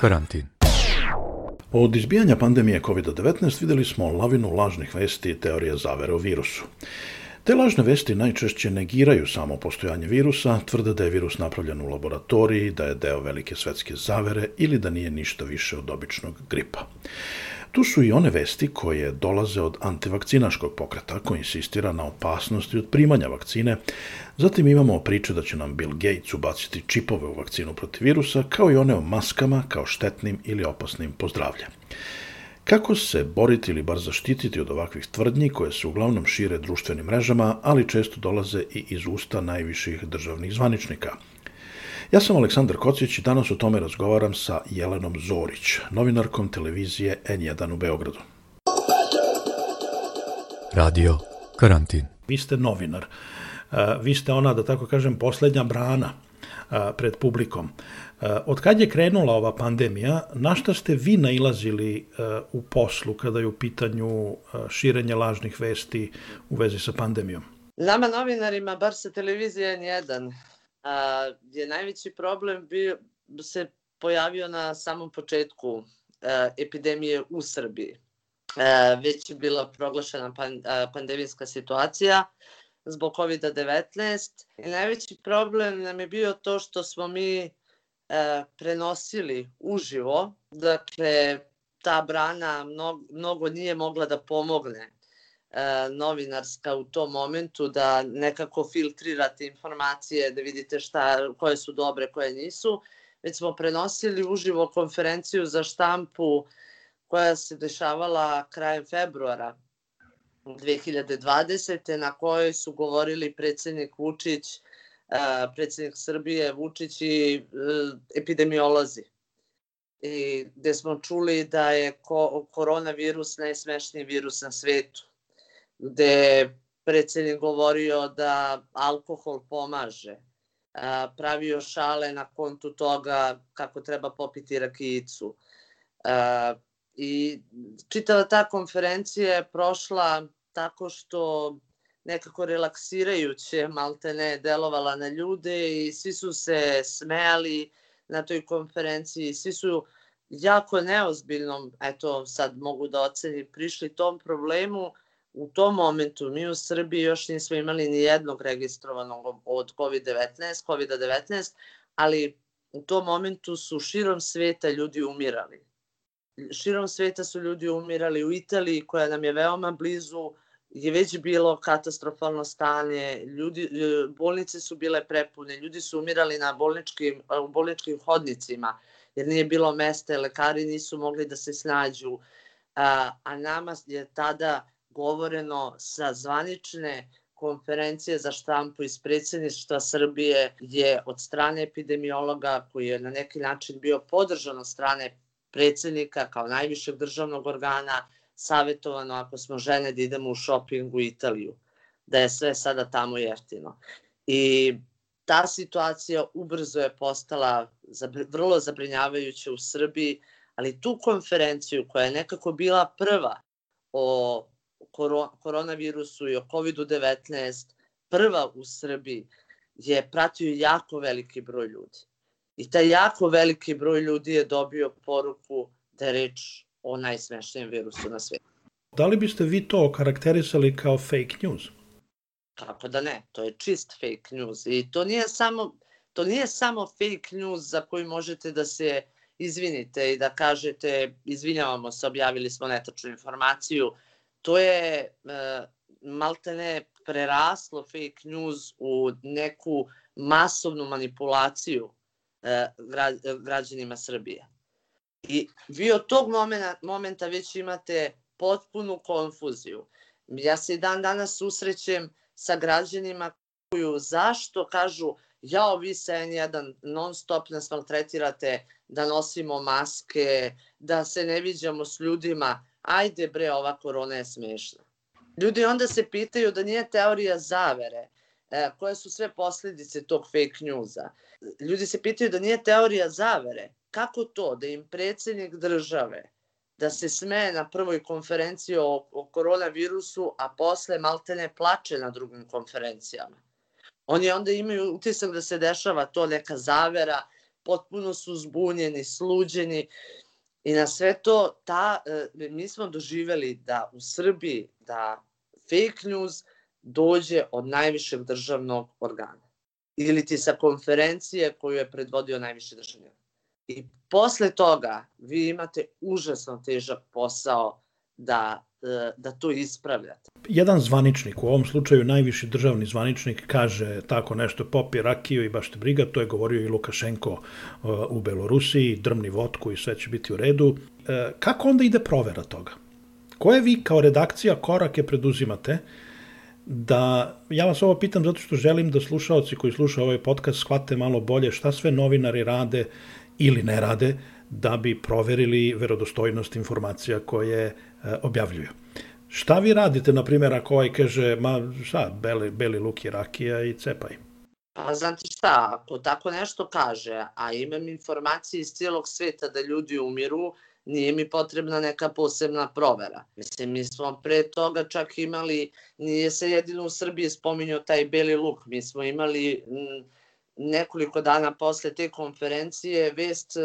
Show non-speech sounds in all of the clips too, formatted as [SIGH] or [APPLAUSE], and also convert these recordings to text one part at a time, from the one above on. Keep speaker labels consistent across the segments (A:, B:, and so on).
A: Karantin. Od izbijanja pandemije COVID-19 videli smo lavinu lažnih vesti i teorije zavere o virusu. Te lažne vesti najčešće negiraju samo postojanje virusa, tvrde da je virus napravljen u laboratoriji, da je deo velike svetske zavere ili da nije ništa više od običnog gripa. Tu su i one vesti koje dolaze od antivakcinaškog pokreta koji insistira na opasnosti od primanja vakcine. Zatim imamo priče da će nam Bill Gates ubaciti čipove u vakcinu protiv virusa, kao i one o maskama kao štetnim ili opasnim pozdravlja. Kako se boriti ili bar zaštititi od ovakvih tvrdnji koje se uglavnom šire društvenim mrežama, ali često dolaze i iz usta najviših državnih zvaničnika – Ja sam Aleksandar Kocić i danas o tome razgovaram sa Jelenom Zorić, novinarkom televizije N1 u Beogradu. Radio Karantin. Vi ste novinar. Vi ste ona, da tako kažem, poslednja brana pred publikom. Od kad je krenula ova pandemija, na šta ste vi nailazili u poslu kada je u pitanju širenje lažnih vesti u vezi sa pandemijom?
B: Nama novinarima, bar sa televizije N1, a, je najveći problem bio, se pojavio na samom početku epidemije u Srbiji. Već je bila proglašena pandemijska situacija zbog COVID-19. I najveći problem nam je bio to što smo mi a, prenosili uživo, dakle ta brana mnogo, mnogo nije mogla da pomogne E, novinarska u tom momentu da nekako filtrirate informacije, da vidite šta, koje su dobre, koje nisu. Već smo prenosili uživo konferenciju za štampu koja se dešavala krajem februara 2020. na kojoj su govorili predsednik Vučić, predsednik Srbije Vučić i e, epidemiolozi i gde smo čuli da je koronavirus najsmešniji virus na svetu gde je predsednik govorio da alkohol pomaže, pravio šale na kontu toga kako treba popiti rakijicu. I čitava ta konferencija je prošla tako što nekako relaksirajuće malte ne delovala na ljude i svi su se smejali na toj konferenciji, svi su jako neozbiljnom, eto sad mogu da ocenim, prišli tom problemu u tom momentu mi u Srbiji još nismo imali ni jednog registrovanog od COVID-19, COVID-19, ali u tom momentu su širom sveta ljudi umirali. Širom sveta su ljudi umirali u Italiji, koja nam je veoma blizu, je već bilo katastrofalno stanje, ljudi, bolnice su bile prepune, ljudi su umirali na bolničkim, u bolničkim hodnicima, jer nije bilo mesta, lekari nisu mogli da se snađu, a, a nama je tada govoreno sa zvanične konferencije za štampu iz predsjedništva Srbije je od strane epidemiologa koji je na neki način bio podržan od strane predsjednika kao najvišeg državnog organa savjetovano ako smo žene da idemo u shopping u Italiju, da je sve sada tamo jeftino. I ta situacija ubrzo je postala vrlo zabrinjavajuća u Srbiji, ali tu konferenciju koja je nekako bila prva o koronavirusu i o COVID-19 prva u Srbiji je pratio jako veliki broj ljudi. I taj jako veliki broj ljudi je dobio poruku da je reč o najsmešnijem virusu na svijetu.
A: Da li biste vi to karakterisali kao fake news?
B: Kako da ne, to je čist fake news. I to nije samo, to nije samo fake news za koji možete da se izvinite i da kažete izvinjavamo se, objavili smo netačnu informaciju, to je uh, maltene preraslo fake news u neku masovnu manipulaciju gra, građanima Srbije. I vi od tog momenta, momenta već imate potpunu konfuziju. Ja se i dan danas susrećem sa građanima koju zašto kažu jao vi se N1 non stop nas maltretirate da nosimo maske, da se ne viđamo s ljudima ajde bre, ova korona je smešna. Ljudi onda se pitaju da nije teorija zavere, e, koje su sve posledice tog fake newsa. Ljudi se pitaju da nije teorija zavere, kako to da im predsednik države da se smeje na prvoj konferenciji o, o koronavirusu, a posle maltene plače na drugim konferencijama. Oni onda imaju utisak da se dešava to neka zavera, potpuno su zbunjeni, sluđeni i na sve to ta, e, mi smo doživeli da u Srbiji da fake news dođe od najvišeg državnog organa ili ti sa konferencije koju je predvodio najviši državni organ. I posle toga vi imate užasno težak posao da E, da to ispravljate.
A: Jedan zvaničnik, u ovom slučaju najviši državni zvaničnik, kaže tako nešto, popi rakiju i baš te briga, to je govorio i Lukašenko e, u Belorusiji, drmni vodku i sve će biti u redu. E, kako onda ide provera toga? Koje vi kao redakcija korake preduzimate da, ja vas ovo pitam zato što želim da slušalci koji slušaju ovaj podcast shvate malo bolje šta sve novinari rade ili ne rade da bi proverili verodostojnost informacija koje E, objavljuju. Šta vi radite, na primjer, ako ovaj kaže, ma šta, beli, beli luk i rakija i cepaj?
B: Pa znate šta, ako tako nešto kaže, a imam informacije iz cijelog sveta da ljudi umiru, nije mi potrebna neka posebna provera. Mislim, mi smo pre toga čak imali, nije se jedino u Srbiji spominjao taj beli luk, mi smo imali m, nekoliko dana posle te konferencije vest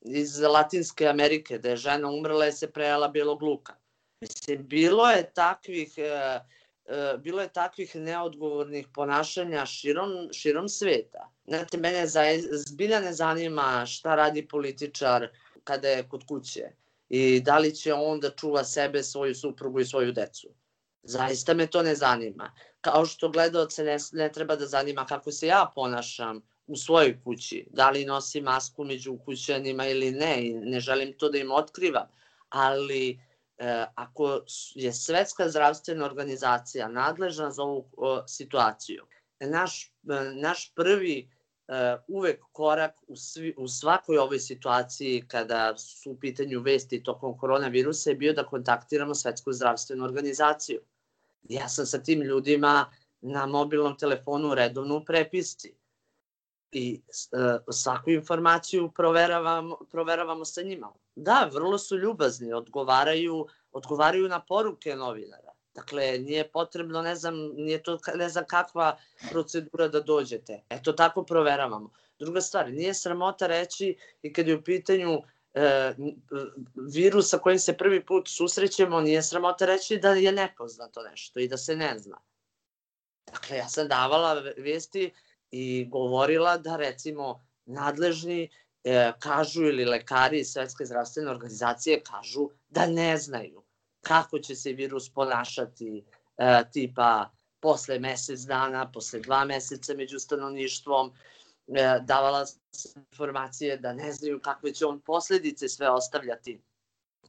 B: iz Latinske Amerike, da je žena umrla i se prejela belog luka. Mislim, bilo je takvih, e, e, bilo je takvih neodgovornih ponašanja širom, širom sveta. Znate, mene za, zbilja ne zanima šta radi političar kada je kod kuće i da li će on da čuva sebe, svoju suprugu i svoju decu. Zaista me to ne zanima. Kao što gledalce ne, ne treba da zanima kako se ja ponašam u svojoj kući, da li nosi masku među kućanima ili ne, i ne želim to da im otkrivam, ali e, ako je Svetska zdravstvena organizacija nadležna za ovu o, situaciju, naš, e, naš prvi e, uvek korak u, svi, u svakoj ovoj situaciji kada su u pitanju vesti tokom koronavirusa je bio da kontaktiramo Svetsku zdravstvenu organizaciju. Ja sam sa tim ljudima na mobilnom telefonu u prepisci i uh, svaku informaciju proveravamo, proveravamo sa njima. Da, vrlo su ljubazni, odgovaraju, odgovaraju na poruke novinara. Dakle, nije potrebno, ne znam, nije to ne znam kakva procedura da dođete. Eto, tako proveravamo. Druga stvar, nije sramota reći i kad je u pitanju e, virus sa kojim se prvi put susrećemo, nije sramota reći da je nepoznato nešto i da se ne zna. Dakle, ja sam davala vesti i govorila da recimo nadležni e, kažu ili lekari iz Svetske zdravstvene organizacije kažu da ne znaju kako će se virus ponašati e, tipa posle mesec dana, posle dva meseca među stanovništvom, davala se informacije da ne znaju kakve će on posledice sve ostavljati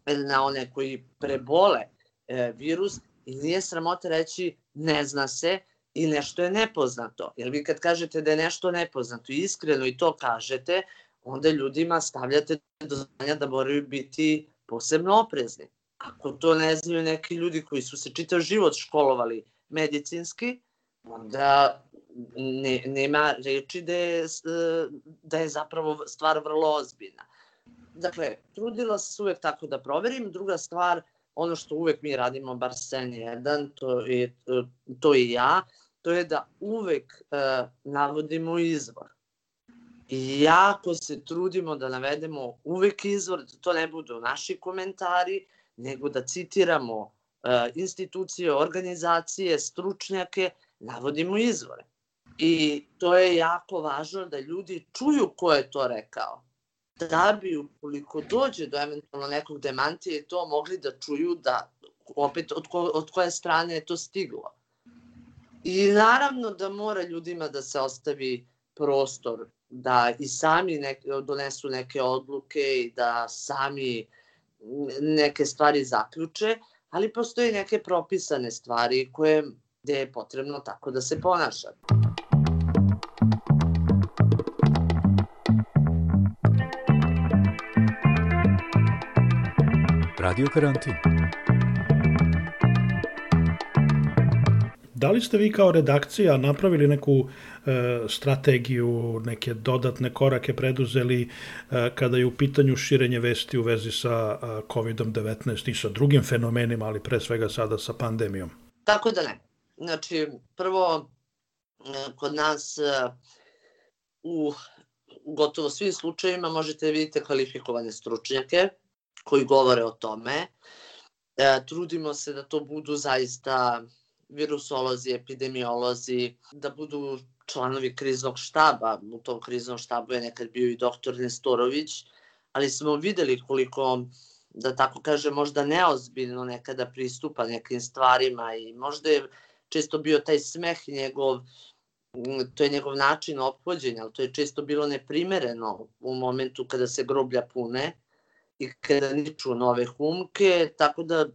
B: na one koji prebole e, virus i nije sramota reći ne zna se, i nešto je nepoznato. Jer vi kad kažete da je nešto nepoznato i iskreno i to kažete, onda ljudima stavljate do znanja da moraju biti posebno oprezni. Ako to ne znaju neki ljudi koji su se čitav život školovali medicinski, onda ne, nema reči da je, da je zapravo stvar vrlo ozbiljna. Dakle, trudila se uvek tako da proverim. Druga stvar, ono što uvek mi radimo, bar sen jedan, to je, to i ja, to je da uvek uh, navodimo izvor. I jako se trudimo da navedemo uvek izvor, da to ne budu naši komentari, nego da citiramo uh, institucije, organizacije, stručnjake, navodimo izvore. I to je jako važno da ljudi čuju ko je to rekao. Da bi, ukoliko dođe do eventualno nekog demantije, to mogli da čuju da opet od, ko, od koje strane je to stiglo. I naravno da mora ljudima da se ostavi prostor da i sami neke, donesu neke odluke i da sami neke stvari zaključe, ali postoje neke propisane stvari koje gde je potrebno tako da se ponaša. Radio karantin. Da li ste vi kao redakcija napravili neku e, strategiju, neke dodatne korake preduzeli e, kada je u pitanju širenje vesti u vezi sa e, COVID-19 i sa drugim fenomenima, ali pre svega sada sa pandemijom? Tako da ne. Znači, prvo, e, kod nas e, u gotovo svim slučajevima možete vidite kvalifikovane stručnjake koji govore o tome. E, trudimo se da to budu zaista virusolozi, epidemiolozi, da budu članovi kriznog štaba. U tom kriznom štabu je nekad bio i doktor Nestorović, ali smo videli koliko da tako kaže, možda neozbiljno nekada pristupa nekim stvarima i možda je često bio taj smeh njegov, to je njegov način ophođenja, ali to je često bilo neprimereno u momentu kada se groblja pune i kada niču nove humke, tako da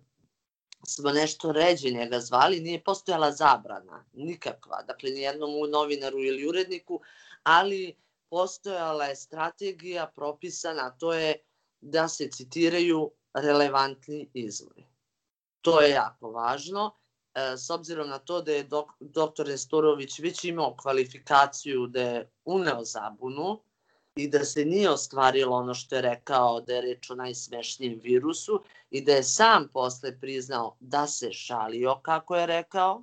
B: smo nešto ređe njega zvali, nije postojala zabrana, nikakva, dakle nijednom novinaru ili uredniku, ali postojala je strategija propisana, to je da se citiraju relevantni izvori. To je jako važno, e, s obzirom na to da je dok, doktor Nestorović već imao kvalifikaciju da je uneo zabunu i da se nije ostvarilo ono što je rekao da je reč o najsmešnijem virusu i da je sam posle priznao da se šalio kako je rekao.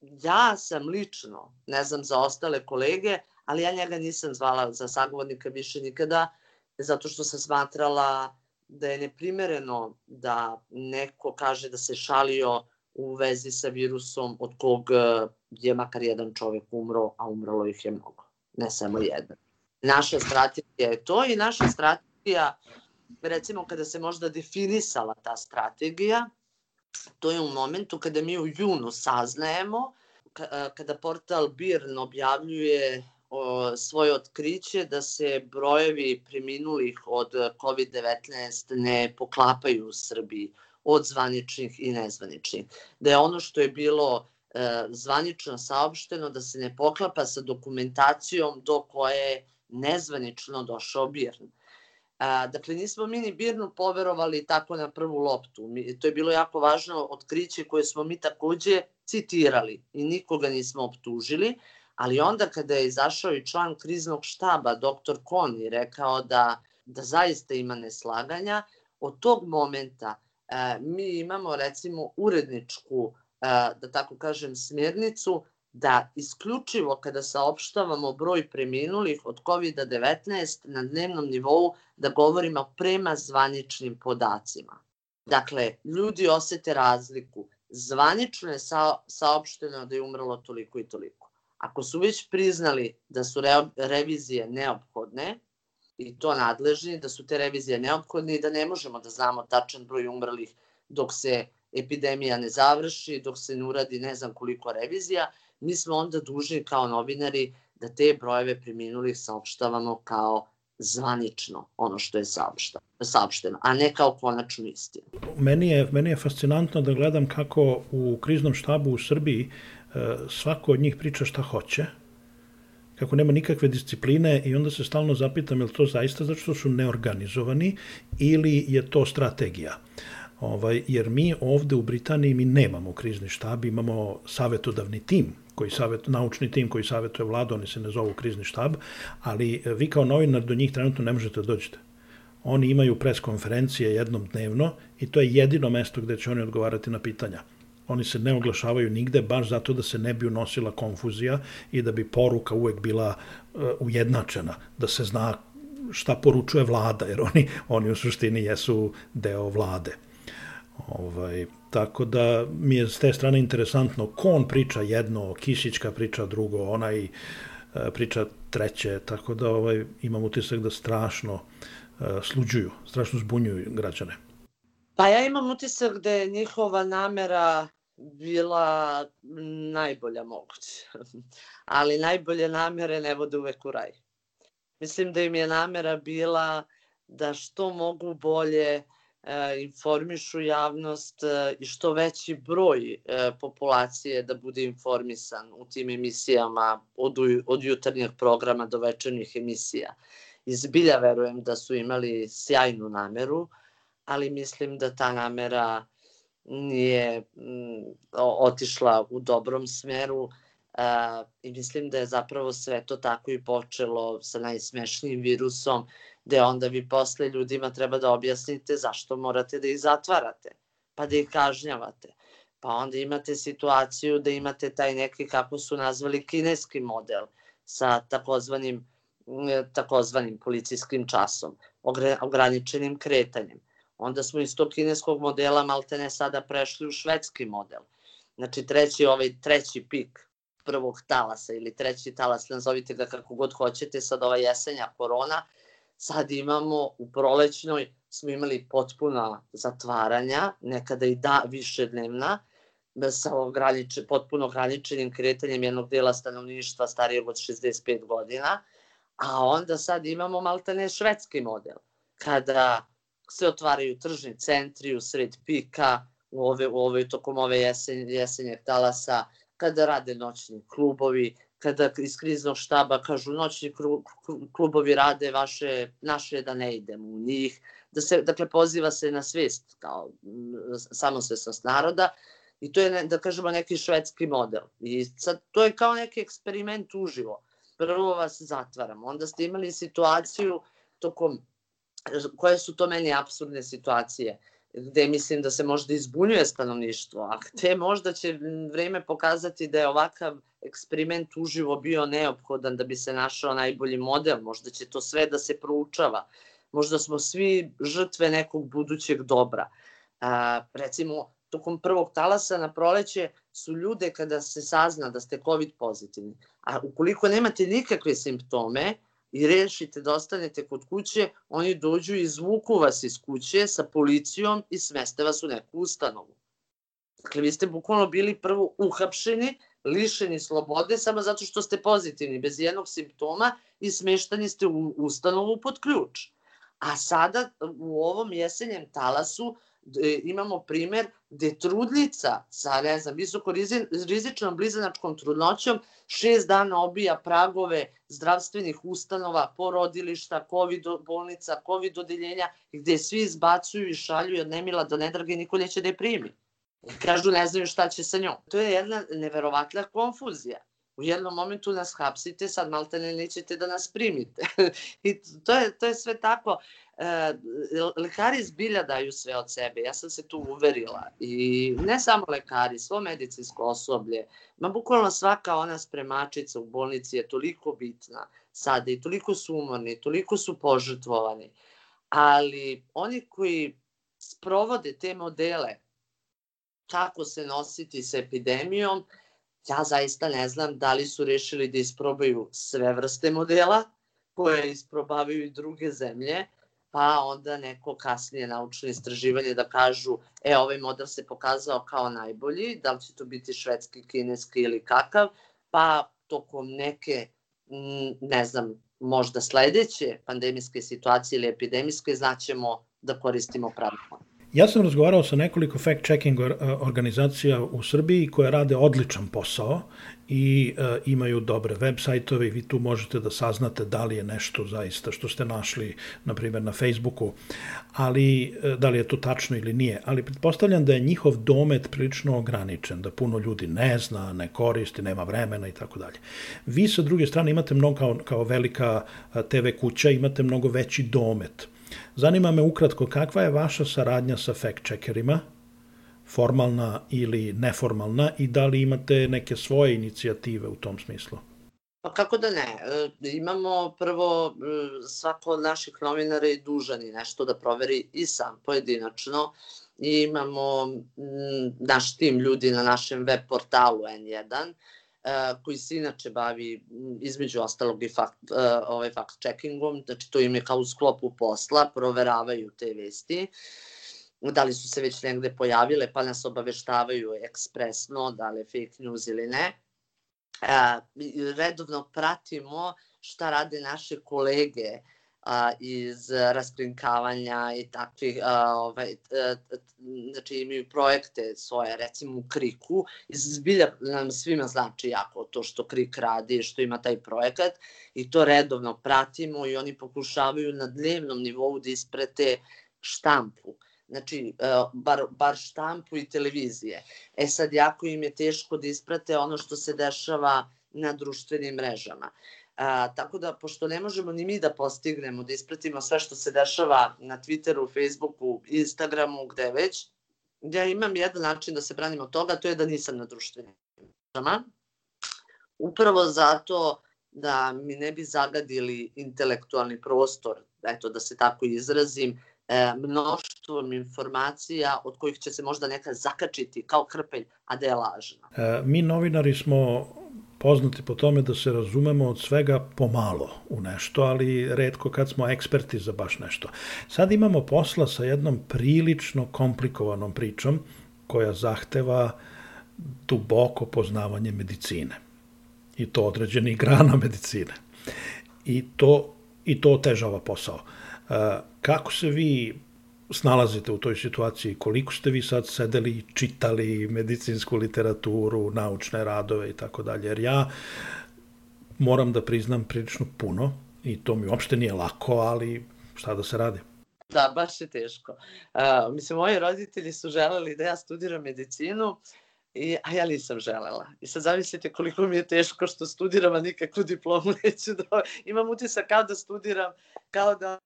B: Ja sam lično, ne znam za ostale kolege, ali ja njega nisam zvala za sagovornika više nikada, zato što sam smatrala da je neprimereno da neko kaže da se šalio u vezi sa virusom od kog e, je makar jedan čovek umro, a umrlo ih je mnogo, ne samo jedan. Naša strategija je to i naša strategija, recimo kada se možda definisala ta strategija, to je u momentu kada mi u junu saznajemo, kada portal BIRN objavljuje svoje otkriće da se brojevi preminulih od COVID-19 ne poklapaju u Srbiji od zvaničnih i nezvaničnih. Da je ono što je bilo e, zvanično saopšteno da se ne poklapa sa dokumentacijom do koje je nezvanično došao Birn. A, dakle, nismo mi ni Birnu poverovali tako na prvu loptu. Mi, to je bilo jako važno otkriće koje smo mi takođe citirali i nikoga nismo optužili, Ali onda kada je izašao i član kriznog štaba, doktor Kon, i rekao da, da zaista ima neslaganja, od tog momenta e, mi imamo recimo uredničku, e, da tako kažem, smjernicu da isključivo kada saopštavamo broj preminulih od COVID-19 na dnevnom nivou da govorimo prema zvaničnim podacima. Dakle, ljudi osete razliku. Zvanično je saopšteno da je umrlo toliko i toliko. Ako su već priznali da su re, revizije neophodne, i to nadležni, da su te revizije neophodne i da ne možemo da znamo tačan broj umrlih dok se epidemija ne završi, dok se ne uradi ne znam koliko revizija, mi smo onda dužni kao novinari da te brojeve preminulih saopštavamo kao zvanično ono što je saopšteno, a ne kao konačnu istinu.
A: Meni je, meni je fascinantno da gledam kako u kriznom štabu u Srbiji E, svako od njih priča šta hoće, kako nema nikakve discipline i onda se stalno zapitam je li to zaista zato što su neorganizovani ili je to strategija. Ovaj, jer mi ovde u Britaniji mi nemamo krizni štab, imamo savetodavni tim koji savet, naučni tim koji savetuje vladu, oni se ne zovu krizni štab, ali vi kao novinar do njih trenutno ne možete da dođete. Oni imaju pres konferencije jednom dnevno i to je jedino mesto gde će oni odgovarati na pitanja oni se ne oglašavaju nigde baš zato da se ne bi unosila konfuzija i da bi poruka uvek bila uh, ujednačena, da se zna šta poručuje vlada, jer oni, oni u suštini jesu deo vlade. Ovaj, tako da mi je s te strane interesantno ko on priča jedno, Kisićka priča drugo, onaj uh, priča treće, tako da ovaj, imam utisak da strašno uh, sluđuju, strašno zbunjuju građane.
B: Pa ja imam utisak da je njihova namera bila najbolja moguća. [LAUGHS] Ali najbolje namere ne vode uvek u raj. Mislim da im je namera bila da što mogu bolje e, informišu javnost e, i što veći broj e, populacije da bude informisan u tim emisijama od, od jutarnjeg programa do večernjih emisija. Izbilja verujem da su imali sjajnu nameru, ali mislim da ta namera nije otišla u dobrom smeru i mislim da je zapravo sve to tako i počelo sa najsmešnijim virusom, gde onda vi posle ljudima treba da objasnite zašto morate da ih zatvarate, pa da ih kažnjavate. Pa onda imate situaciju da imate taj neki, kako su nazvali, kineski model sa takozvanim takozvanim policijskim časom, ograničenim kretanjem. Onda smo iz tog kineskog modela maltene sada prešli u švedski model. Znači treći, ovaj treći pik prvog talasa ili treći talas, nazovite ga kako god hoćete, sad ova jesenja korona, sad imamo u prolećnoj smo imali potpuna zatvaranja, nekada i da više dnevna, sa ograniče, potpuno ograničenim kretanjem jednog dela stanovništva starijeg od 65 godina, a onda sad imamo maltene švedski model, kada se otvaraju tržni centri u sred pika, u ove, u ove, tokom ove jesen, jesenjeg talasa, kada rade noćni klubovi, kada iz kriznog štaba kažu noćni klubovi rade vaše, naše da ne idemo u njih, da se, dakle, poziva se na svest kao samosvesnost naroda i to je, da kažemo, neki švedski model. I sad, to je kao neki eksperiment uživo. Prvo vas zatvaramo, onda ste imali situaciju tokom, koje su to meni absurdne situacije, gde mislim da se možda izbunjuje stanovništvo, a gde možda će vreme pokazati da je ovakav eksperiment uživo bio neophodan da bi se našao najbolji model, možda će to sve da se proučava, možda smo svi žrtve nekog budućeg dobra. A, recimo, tokom prvog talasa na proleće su ljude kada se sazna da ste COVID pozitivni. A ukoliko nemate nikakve simptome i rešite da ostanete kod kuće, oni dođu i izvuku vas iz kuće sa policijom i smeste vas u neku ustanovu. Dakle, vi ste bukvalno bili prvo uhapšeni, lišeni slobode samo zato što ste pozitivni, bez jednog simptoma i smeštani ste u ustanovu pod ključ. A sada u ovom jesenjem talasu e, imamo primer gde trudlica sa, ne znam, visoko rizičnom blizanačkom trudnoćom šest dana obija pragove zdravstvenih ustanova, porodilišta, COVID bolnica, COVID odeljenja, gde svi izbacuju i šalju od nemila do nedrage niko neće da je primi. Kažu ne znaju šta će sa njom. To je jedna neverovatna konfuzija u jednom momentu nas hapsite, sad malte ne nećete da nas primite. [LAUGHS] I to je, to je sve tako. E, lekari zbilja daju sve od sebe, ja sam se tu uverila. I ne samo lekari, svo medicinsko osoblje, ma bukvalno svaka ona spremačica u bolnici je toliko bitna sada i toliko su umorni, toliko su požrtvovani. Ali oni koji sprovode te modele kako se nositi sa epidemijom, ja zaista ne znam da li su rešili da isprobaju sve vrste modela koje isprobavaju i druge zemlje, pa onda neko kasnije naučno istraživanje da kažu e, ovaj model se pokazao kao najbolji, da li će to biti švedski, kineski ili kakav, pa tokom neke, ne znam, možda sledeće pandemijske situacije ili epidemijske znaćemo da koristimo pravi model.
A: Ja sam razgovarao sa nekoliko fact-checking organizacija u Srbiji koje rade odličan posao i e, imaju dobre web sajtove i vi tu možete da saznate da li je nešto zaista što ste našli, na primjer, na Facebooku, ali e, da li je to tačno ili nije. Ali pretpostavljam da je njihov domet prilično ograničen, da puno ljudi ne zna, ne koristi, nema vremena i tako dalje. Vi sa druge strane imate mnogo kao, kao velika TV kuća, imate mnogo veći domet Zanima me ukratko kakva je vaša saradnja sa fact-checkerima, formalna ili neformalna, i da li imate neke svoje inicijative u tom smislu?
B: Pa kako da ne? E, imamo prvo, e, svako od naših novinara je dužan i nešto da proveri i sam pojedinačno. I imamo naš tim ljudi na našem web portalu N1 E, koji se inače bavi između ostalog i fakt, e, ovaj fact checkingom, znači to im je kao u sklopu posla, proveravaju te vesti, da li su se već negde pojavile, pa nas obaveštavaju ekspresno, da li je fake news ili ne. E, redovno pratimo šta rade naše kolege a, iz raskrinkavanja i takvih, a, ovaj, a, znači imaju projekte svoje, recimo u Kriku, i zbilja nam svima znači jako to što Krik radi, što ima taj projekat i to redovno pratimo i oni pokušavaju na dnevnom nivou da isprete štampu znači bar, bar štampu i televizije. E sad, jako im je teško da isprate ono što se dešava na društvenim mrežama. A, tako da, pošto ne možemo ni mi da postignemo, da ispratimo sve što se dešava na Twitteru, Facebooku, Instagramu, gde već, ja imam jedan način da se branim od toga, to je da nisam na društvenim mrežama. Upravo zato da mi ne bi zagadili intelektualni prostor, eto da se tako izrazim, e, mnoštvom informacija od kojih će se možda neka zakačiti kao krpelj, a da je lažna.
A: E, mi novinari smo poznati po tome da se razumemo od svega pomalo u nešto, ali redko kad smo eksperti za baš nešto. Sad imamo posla sa jednom prilično komplikovanom pričom koja zahteva duboko poznavanje medicine. I to određenih grana [LAUGHS] medicine. I to, i to otežava posao. E, kako se vi snalazite u toj situaciji? Koliko ste vi sad sedeli i čitali medicinsku literaturu, naučne radove i tako dalje? Jer ja moram da priznam prilično puno i to mi uopšte nije lako, ali šta da se radi?
B: Da, baš je teško. Uh, mislim, moji roditelji su želeli da ja studiram medicinu, I, a ja nisam želela. I sad zamislite koliko mi je teško što studiram, a nikakvu diplomu neću da... Imam utisak kao da studiram, kao da,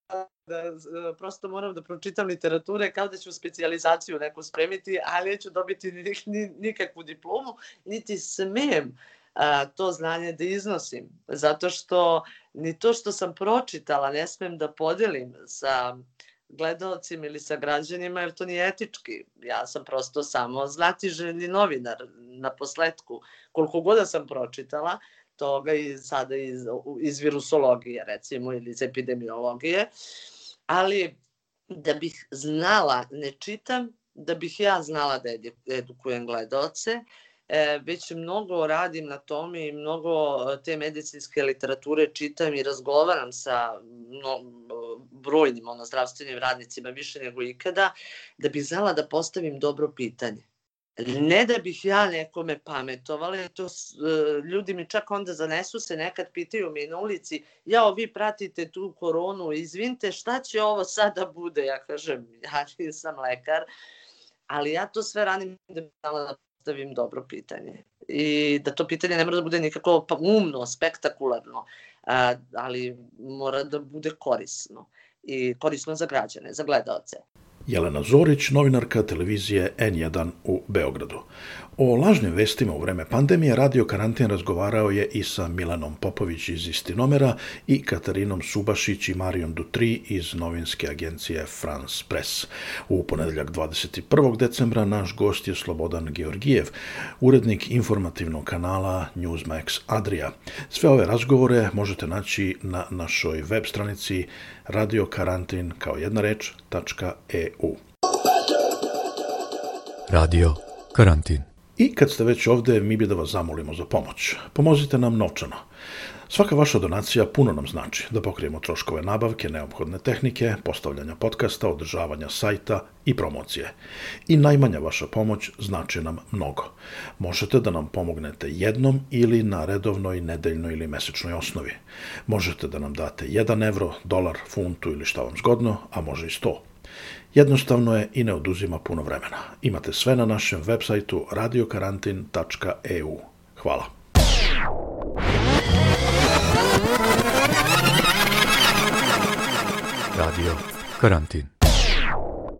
B: da prosto moram da pročitam literature, kao da ću specializaciju neku spremiti, ali neću dobiti nikakvu diplomu, niti smem a, to znanje da iznosim. Zato što ni to što sam pročitala ne smem da podelim sa gledalcima ili sa građanima, jer to nije etički. Ja sam prosto samo znatiželjni novinar na posledku. Koliko god da sam pročitala, toga i sada iz, iz virusologije, recimo, ili iz epidemiologije, ali da bih znala, ne čitam, da bih ja znala da edukujem gledalce, e, već mnogo radim na tome i mnogo e, te medicinske literature čitam i razgovaram sa no, brojnim ono, zdravstvenim radnicima više nego ikada, da bih znala da postavim dobro pitanje. Ne da bih ja nekome pametovala, to e, ljudi mi čak onda zanesu se, nekad pitaju mi na ulici, jao vi pratite tu koronu, izvinte šta će ovo sada bude? Ja kažem, ja nisam lekar, ali ja to sve radim da bih znala da postavim dobro pitanje. I da to pitanje ne mora da bude nikako pa umno, spektakularno, ali mora da bude korisno i korisno za građane, za gledalce.
A: Jelena Zorić, novinarka televizije N1 u Beogradu. O lažnim vestima u vreme pandemije Radio Karantin razgovarao je i sa Milanom Popović iz Istinomera i Katarinom Subašić i Marijom Dutri iz novinske agencije France Press. U ponedeljak 21. decembra naš gost je Slobodan Georgijev, urednik informativnog kanala Newsmax Adria. Sve ove razgovore možete naći na našoj web stranici radiokarantin kao jedna reč, .eu.
C: Radio Karantin.
A: I kad ste već ovde, mi bi da vas zamolimo za pomoć. Pomozite nam novčano. Svaka vaša donacija puno nam znači da pokrijemo troškove nabavke, neophodne tehnike, postavljanja podcasta, održavanja sajta i promocije. I najmanja vaša pomoć znači nam mnogo. Možete da nam pomognete jednom ili na redovnoj, nedeljnoj ili mesečnoj osnovi. Možete da nam date 1 evro, dolar, funtu ili šta vam zgodno, a može i 100. Jednostavno je i ne oduzima puno vremena. Imate sve na našem web sajtu radiokarantin.eu. Hvala.
C: Radio Karantin